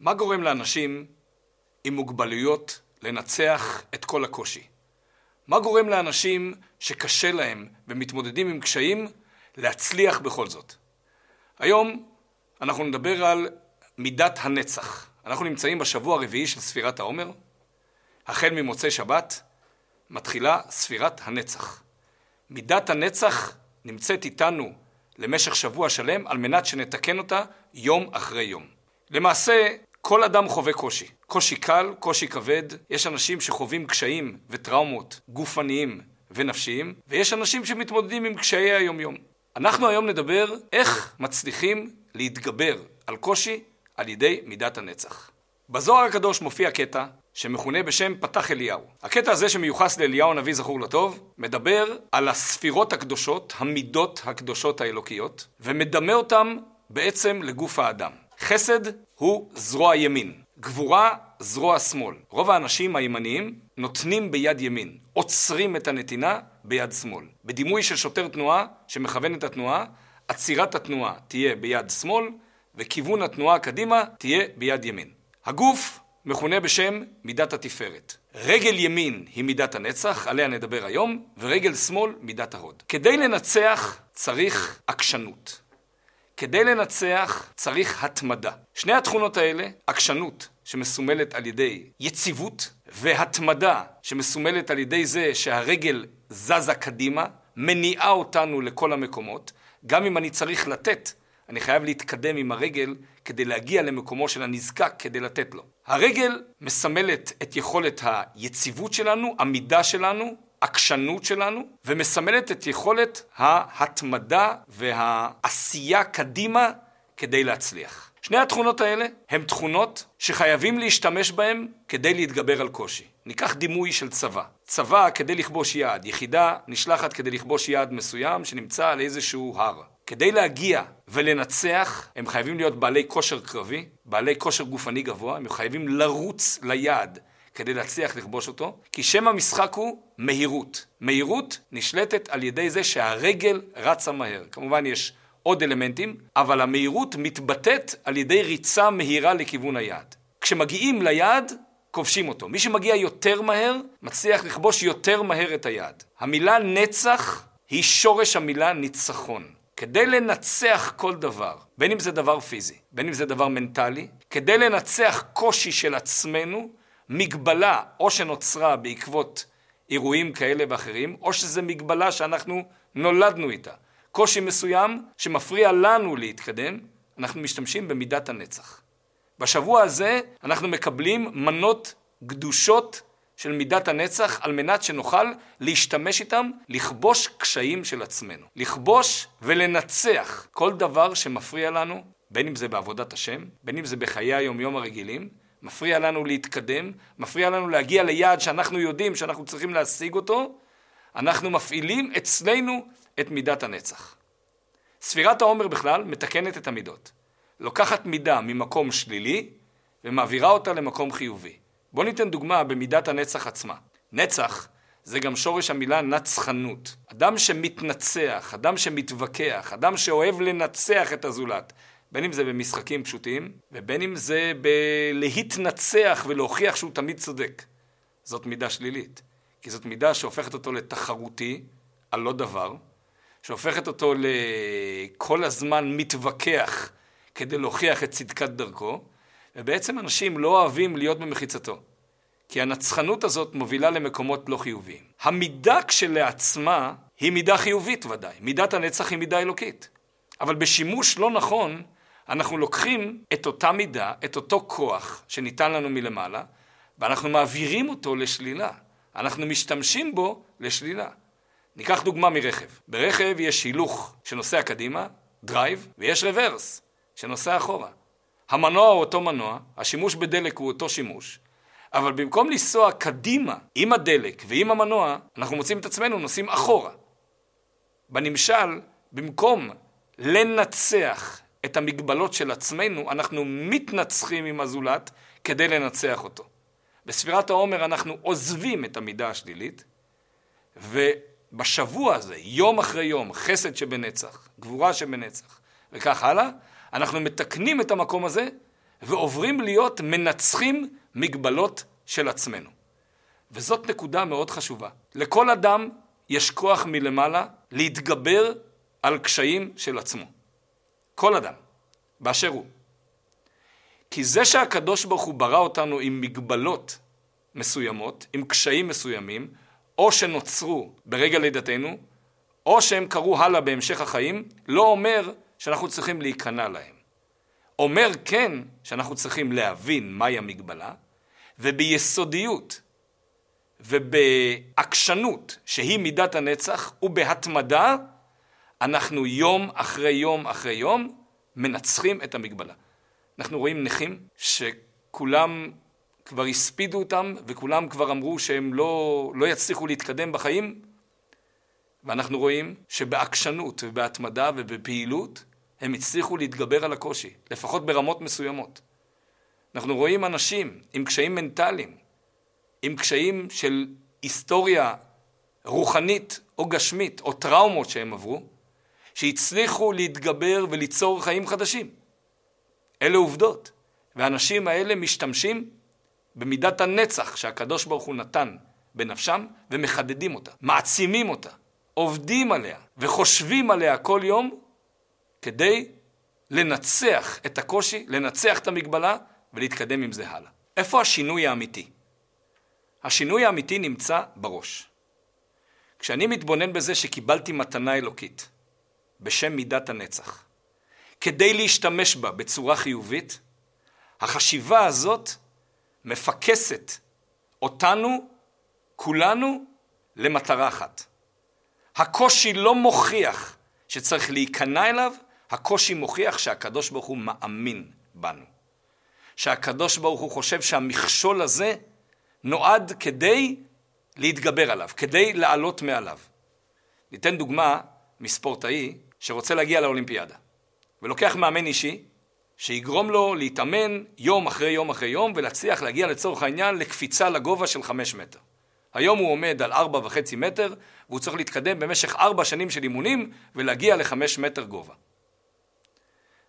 מה גורם לאנשים עם מוגבלויות לנצח את כל הקושי? מה גורם לאנשים שקשה להם ומתמודדים עם קשיים להצליח בכל זאת? היום אנחנו נדבר על מידת הנצח. אנחנו נמצאים בשבוע הרביעי של ספירת העומר. החל ממוצאי שבת מתחילה ספירת הנצח. מידת הנצח נמצאת איתנו למשך שבוע שלם על מנת שנתקן אותה יום אחרי יום. למעשה, כל אדם חווה קושי. קושי קל, קושי כבד, יש אנשים שחווים קשיים וטראומות גופניים ונפשיים, ויש אנשים שמתמודדים עם קשיי היומיום. אנחנו היום נדבר איך מצליחים להתגבר על קושי על ידי מידת הנצח. בזוהר הקדוש מופיע קטע שמכונה בשם פתח אליהו. הקטע הזה שמיוחס לאליהו הנביא זכור לטוב, מדבר על הספירות הקדושות, המידות הקדושות האלוקיות, ומדמה אותם בעצם לגוף האדם. חסד הוא זרוע ימין, גבורה זרוע שמאל. רוב האנשים הימניים נותנים ביד ימין, עוצרים את הנתינה ביד שמאל. בדימוי של שוטר תנועה שמכוון את התנועה, עצירת התנועה תהיה ביד שמאל, וכיוון התנועה קדימה תהיה ביד ימין. הגוף מכונה בשם מידת התפארת. רגל ימין היא מידת הנצח, עליה נדבר היום, ורגל שמאל מידת ההוד. כדי לנצח צריך עקשנות. כדי לנצח צריך התמדה. שני התכונות האלה, עקשנות שמסומלת על ידי יציבות, והתמדה שמסומלת על ידי זה שהרגל זזה קדימה, מניעה אותנו לכל המקומות. גם אם אני צריך לתת, אני חייב להתקדם עם הרגל כדי להגיע למקומו של הנזקק כדי לתת לו. הרגל מסמלת את יכולת היציבות שלנו, עמידה שלנו, עקשנות שלנו, ומסמלת את יכולת ההתמדה והעשייה קדימה כדי להצליח. שני התכונות האלה הן תכונות שחייבים להשתמש בהן כדי להתגבר על קושי. ניקח דימוי של צבא. צבא כדי לכבוש יעד, יחידה נשלחת כדי לכבוש יעד מסוים שנמצא על איזשהו הר. כדי להגיע ולנצח, הם חייבים להיות בעלי כושר קרבי, בעלי כושר גופני גבוה, הם חייבים לרוץ ליעד כדי להצליח לכבוש אותו, כי שם המשחק הוא מהירות. מהירות נשלטת על ידי זה שהרגל רצה מהר. כמובן יש עוד אלמנטים, אבל המהירות מתבטאת על ידי ריצה מהירה לכיוון היעד. כשמגיעים ליעד, כובשים אותו. מי שמגיע יותר מהר, מצליח לכבוש יותר מהר את היעד. המילה נצח היא שורש המילה ניצחון. כדי לנצח כל דבר, בין אם זה דבר פיזי, בין אם זה דבר מנטלי, כדי לנצח קושי של עצמנו, מגבלה או שנוצרה בעקבות אירועים כאלה ואחרים, או שזה מגבלה שאנחנו נולדנו איתה. קושי מסוים שמפריע לנו להתקדם, אנחנו משתמשים במידת הנצח. בשבוע הזה אנחנו מקבלים מנות גדושות של מידת הנצח על מנת שנוכל להשתמש איתם לכבוש קשיים של עצמנו. לכבוש ולנצח כל דבר שמפריע לנו, בין אם זה בעבודת השם, בין אם זה בחיי היומיום הרגילים, מפריע לנו להתקדם, מפריע לנו להגיע ליעד שאנחנו יודעים שאנחנו צריכים להשיג אותו, אנחנו מפעילים אצלנו את מידת הנצח. ספירת העומר בכלל מתקנת את המידות. לוקחת מידה ממקום שלילי ומעבירה אותה למקום חיובי. בואו ניתן דוגמה במידת הנצח עצמה. נצח זה גם שורש המילה נצחנות. אדם שמתנצח, אדם שמתווכח, אדם שאוהב לנצח את הזולת, בין אם זה במשחקים פשוטים, ובין אם זה בלהתנצח ולהוכיח שהוא תמיד צודק. זאת מידה שלילית. כי זאת מידה שהופכת אותו לתחרותי על לא דבר, שהופכת אותו לכל הזמן מתווכח כדי להוכיח את צדקת דרכו, ובעצם אנשים לא אוהבים להיות במחיצתו. כי הנצחנות הזאת מובילה למקומות לא חיוביים. המידה כשלעצמה היא מידה חיובית ודאי. מידת הנצח היא מידה אלוקית. אבל בשימוש לא נכון, אנחנו לוקחים את אותה מידה, את אותו כוח שניתן לנו מלמעלה, ואנחנו מעבירים אותו לשלילה. אנחנו משתמשים בו לשלילה. ניקח דוגמה מרכב. ברכב יש הילוך שנוסע קדימה, drive, ויש רוורס, שנוסע אחורה. המנוע הוא אותו מנוע, השימוש בדלק הוא אותו שימוש, אבל במקום לנסוע קדימה עם הדלק ועם המנוע, אנחנו מוצאים את עצמנו נוסעים אחורה. בנמשל, במקום לנצח את המגבלות של עצמנו, אנחנו מתנצחים עם הזולת כדי לנצח אותו. בספירת העומר אנחנו עוזבים את המידה השלילית, ובשבוע הזה, יום אחרי יום, חסד שבנצח, גבורה שבנצח, וכך הלאה, אנחנו מתקנים את המקום הזה ועוברים להיות מנצחים מגבלות של עצמנו. וזאת נקודה מאוד חשובה. לכל אדם יש כוח מלמעלה להתגבר על קשיים של עצמו. כל אדם, באשר הוא. כי זה שהקדוש ברוך הוא ברא אותנו עם מגבלות מסוימות, עם קשיים מסוימים, או שנוצרו ברגע לידתנו, או שהם קרו הלאה בהמשך החיים, לא אומר שאנחנו צריכים להיכנע להם. אומר כן שאנחנו צריכים להבין מהי המגבלה, וביסודיות ובעקשנות, שהיא מידת הנצח, ובהתמדה, אנחנו יום אחרי יום אחרי יום מנצחים את המגבלה. אנחנו רואים נכים שכולם כבר הספידו אותם וכולם כבר אמרו שהם לא, לא יצליחו להתקדם בחיים ואנחנו רואים שבעקשנות ובהתמדה ובפעילות הם הצליחו להתגבר על הקושי, לפחות ברמות מסוימות. אנחנו רואים אנשים עם קשיים מנטליים, עם קשיים של היסטוריה רוחנית או גשמית או טראומות שהם עברו, שהצליחו להתגבר וליצור חיים חדשים. אלה עובדות. והאנשים האלה משתמשים במידת הנצח שהקדוש ברוך הוא נתן בנפשם ומחדדים אותה, מעצימים אותה, עובדים עליה וחושבים עליה כל יום כדי לנצח את הקושי, לנצח את המגבלה ולהתקדם עם זה הלאה. איפה השינוי האמיתי? השינוי האמיתי נמצא בראש. כשאני מתבונן בזה שקיבלתי מתנה אלוקית בשם מידת הנצח, כדי להשתמש בה בצורה חיובית, החשיבה הזאת מפקסת אותנו, כולנו, למטרה אחת. הקושי לא מוכיח שצריך להיכנע אליו, הקושי מוכיח שהקדוש ברוך הוא מאמין בנו. שהקדוש ברוך הוא חושב שהמכשול הזה נועד כדי להתגבר עליו, כדי לעלות מעליו. ניתן דוגמה מספורטאי שרוצה להגיע לאולימפיאדה, ולוקח מאמן אישי שיגרום לו להתאמן יום אחרי יום אחרי יום ולהצליח להגיע לצורך העניין לקפיצה לגובה של חמש מטר. היום הוא עומד על ארבע וחצי מטר והוא צריך להתקדם במשך ארבע שנים של אימונים ולהגיע לחמש מטר גובה.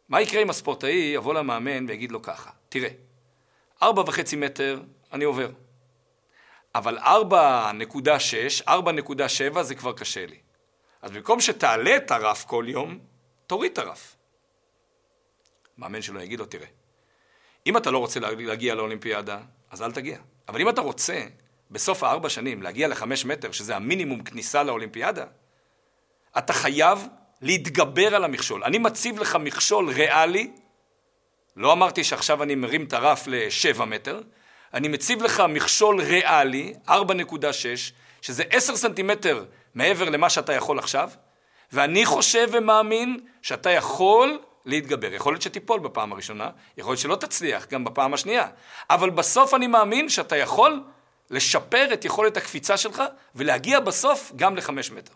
מה יקרה אם הספורטאי יבוא למאמן ויגיד לו ככה, תראה, ארבע וחצי מטר אני עובר, אבל ארבע נקודה שש, ארבע נקודה שבע זה כבר קשה לי. אז במקום שתעלה את הרף כל יום, תוריד את הרף. מאמן שלו יגיד לו, תראה, אם אתה לא רוצה להגיע לאולימפיאדה, אז אל תגיע. אבל אם אתה רוצה, בסוף הארבע שנים, להגיע לחמש מטר, שזה המינימום כניסה לאולימפיאדה, אתה חייב להתגבר על המכשול. אני מציב לך מכשול ריאלי, לא אמרתי שעכשיו אני מרים את הרף לשבע מטר, אני מציב לך מכשול ריאלי, 4.6, שזה עשר סנטימטר מעבר למה שאתה יכול עכשיו, ואני חושב ומאמין שאתה יכול להתגבר. יכול להיות שתיפול בפעם הראשונה, יכול להיות שלא תצליח גם בפעם השנייה, אבל בסוף אני מאמין שאתה יכול לשפר את יכולת הקפיצה שלך ולהגיע בסוף גם לחמש מטר.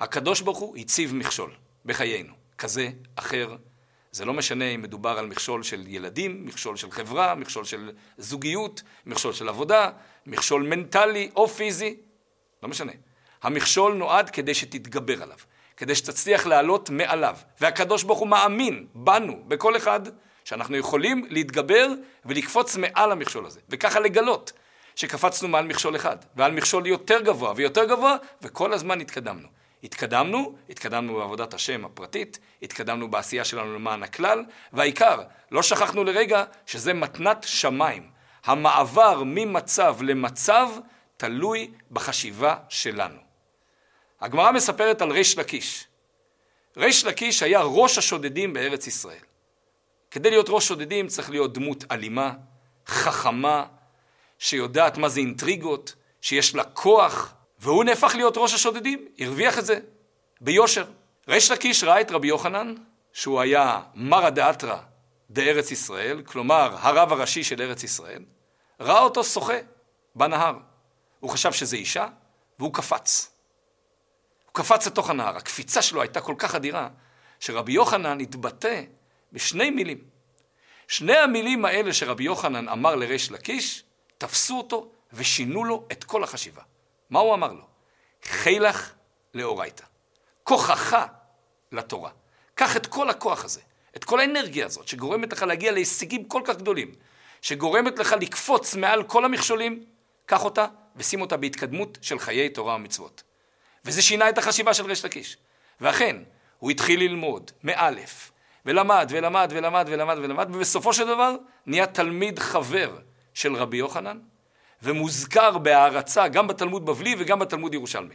הקדוש ברוך הוא הציב מכשול בחיינו, כזה, אחר. זה לא משנה אם מדובר על מכשול של ילדים, מכשול של חברה, מכשול של זוגיות, מכשול של עבודה, מכשול מנטלי או פיזי, לא משנה. המכשול נועד כדי שתתגבר עליו, כדי שתצליח לעלות מעליו. והקדוש ברוך הוא מאמין בנו, בכל אחד, שאנחנו יכולים להתגבר ולקפוץ מעל המכשול הזה, וככה לגלות שקפצנו מעל מכשול אחד, ועל מכשול יותר גבוה ויותר גבוה, וכל הזמן התקדמנו. התקדמנו, התקדמנו בעבודת השם הפרטית, התקדמנו בעשייה שלנו למען הכלל, והעיקר, לא שכחנו לרגע שזה מתנת שמיים. המעבר ממצב למצב תלוי בחשיבה שלנו. הגמרא מספרת על ריש לקיש. ריש לקיש היה ראש השודדים בארץ ישראל. כדי להיות ראש שודדים צריך להיות דמות אלימה, חכמה, שיודעת מה זה אינטריגות, שיש לה כוח, והוא נהפך להיות ראש השודדים, הרוויח את זה, ביושר. ריש לקיש ראה את רבי יוחנן, שהוא היה מרא דאתרא דארץ ישראל, כלומר הרב הראשי של ארץ ישראל, ראה אותו שוחה בנהר. הוא חשב שזה אישה, והוא קפץ. הוא קפץ לתוך הנהר. הקפיצה שלו הייתה כל כך אדירה, שרבי יוחנן התבטא בשני מילים. שני המילים האלה שרבי יוחנן אמר לריש לקיש, תפסו אותו ושינו לו את כל החשיבה. מה הוא אמר לו? חילך לאורייתא. כוחך לתורה. קח את כל הכוח הזה את כל האנרגיה הזאת, שגורמת לך להגיע להישגים כל כך גדולים, שגורמת לך לקפוץ מעל כל המכשולים, קח אותה ושים אותה בהתקדמות של חיי תורה ומצוות. וזה שינה את החשיבה של ריש לקיש. ואכן, הוא התחיל ללמוד מאלף, ולמד ולמד ולמד ולמד ולמד, ובסופו של דבר נהיה תלמיד חבר של רבי יוחנן, ומוזכר בהערצה גם בתלמוד בבלי וגם בתלמוד ירושלמי.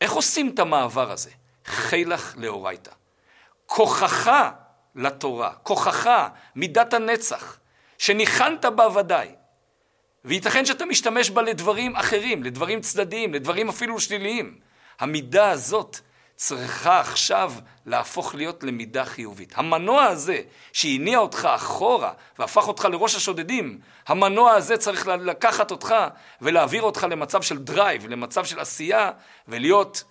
איך עושים את המעבר הזה? חילך לאורייתא. כוחך לתורה, כוחך, מידת הנצח, שניחנת בה ודאי, וייתכן שאתה משתמש בה לדברים אחרים, לדברים צדדיים, לדברים אפילו שליליים. המידה הזאת צריכה עכשיו להפוך להיות למידה חיובית. המנוע הזה שהניע אותך אחורה והפך אותך לראש השודדים, המנוע הזה צריך לקחת אותך ולהעביר אותך למצב של drive, למצב של עשייה, ולהיות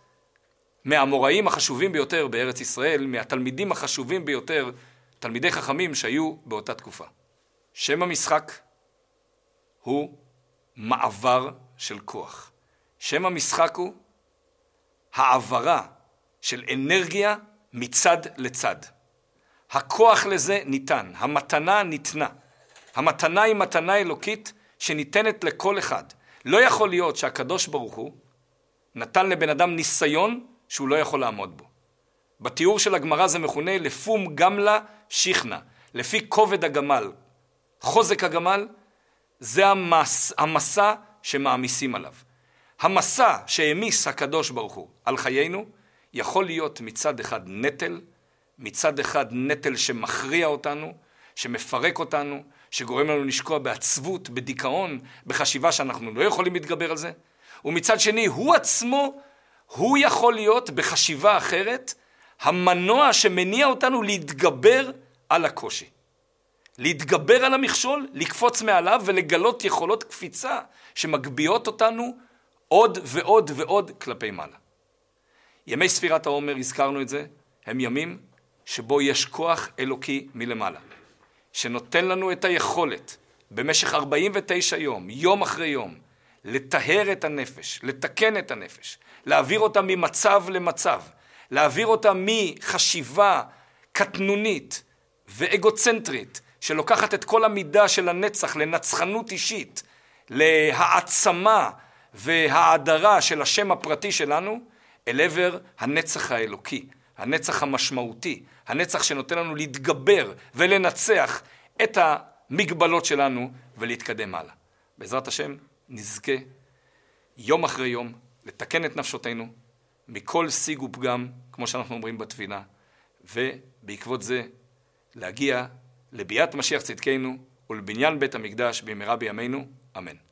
מהאמוראים החשובים ביותר בארץ ישראל, מהתלמידים החשובים ביותר, תלמידי חכמים שהיו באותה תקופה. שם המשחק הוא מעבר של כוח. שם המשחק הוא העברה של אנרגיה מצד לצד. הכוח לזה ניתן, המתנה ניתנה. המתנה היא מתנה אלוקית שניתנת לכל אחד. לא יכול להיות שהקדוש ברוך הוא נתן לבן אדם ניסיון שהוא לא יכול לעמוד בו. בתיאור של הגמרא זה מכונה לפום גמלה שיכנה, לפי כובד הגמל. חוזק הגמל זה המס, המסע שמעמיסים עליו. המסע שהעמיס הקדוש ברוך הוא על חיינו יכול להיות מצד אחד נטל, מצד אחד נטל שמכריע אותנו, שמפרק אותנו, שגורם לנו לשקוע בעצבות, בדיכאון, בחשיבה שאנחנו לא יכולים להתגבר על זה, ומצד שני הוא עצמו, הוא יכול להיות בחשיבה אחרת המנוע שמניע אותנו להתגבר על הקושי. להתגבר על המכשול, לקפוץ מעליו ולגלות יכולות קפיצה שמגביהות אותנו עוד ועוד ועוד כלפי מעלה. ימי ספירת העומר, הזכרנו את זה, הם ימים שבו יש כוח אלוקי מלמעלה, שנותן לנו את היכולת במשך 49 יום, יום אחרי יום, לטהר את הנפש, לתקן את הנפש, להעביר אותה ממצב למצב, להעביר אותה מחשיבה קטנונית ואגוצנטרית, שלוקחת את כל המידה של הנצח לנצחנות אישית, להעצמה והאדרה של השם הפרטי שלנו, אל עבר הנצח האלוקי, הנצח המשמעותי, הנצח שנותן לנו להתגבר ולנצח את המגבלות שלנו ולהתקדם הלאה. בעזרת השם נזכה יום אחרי יום לתקן את נפשותינו מכל שיג ופגם, כמו שאנחנו אומרים בתפילה, ובעקבות זה להגיע לביאת משיח צדקנו ולבניין בית המקדש במהרה בימינו, אמן.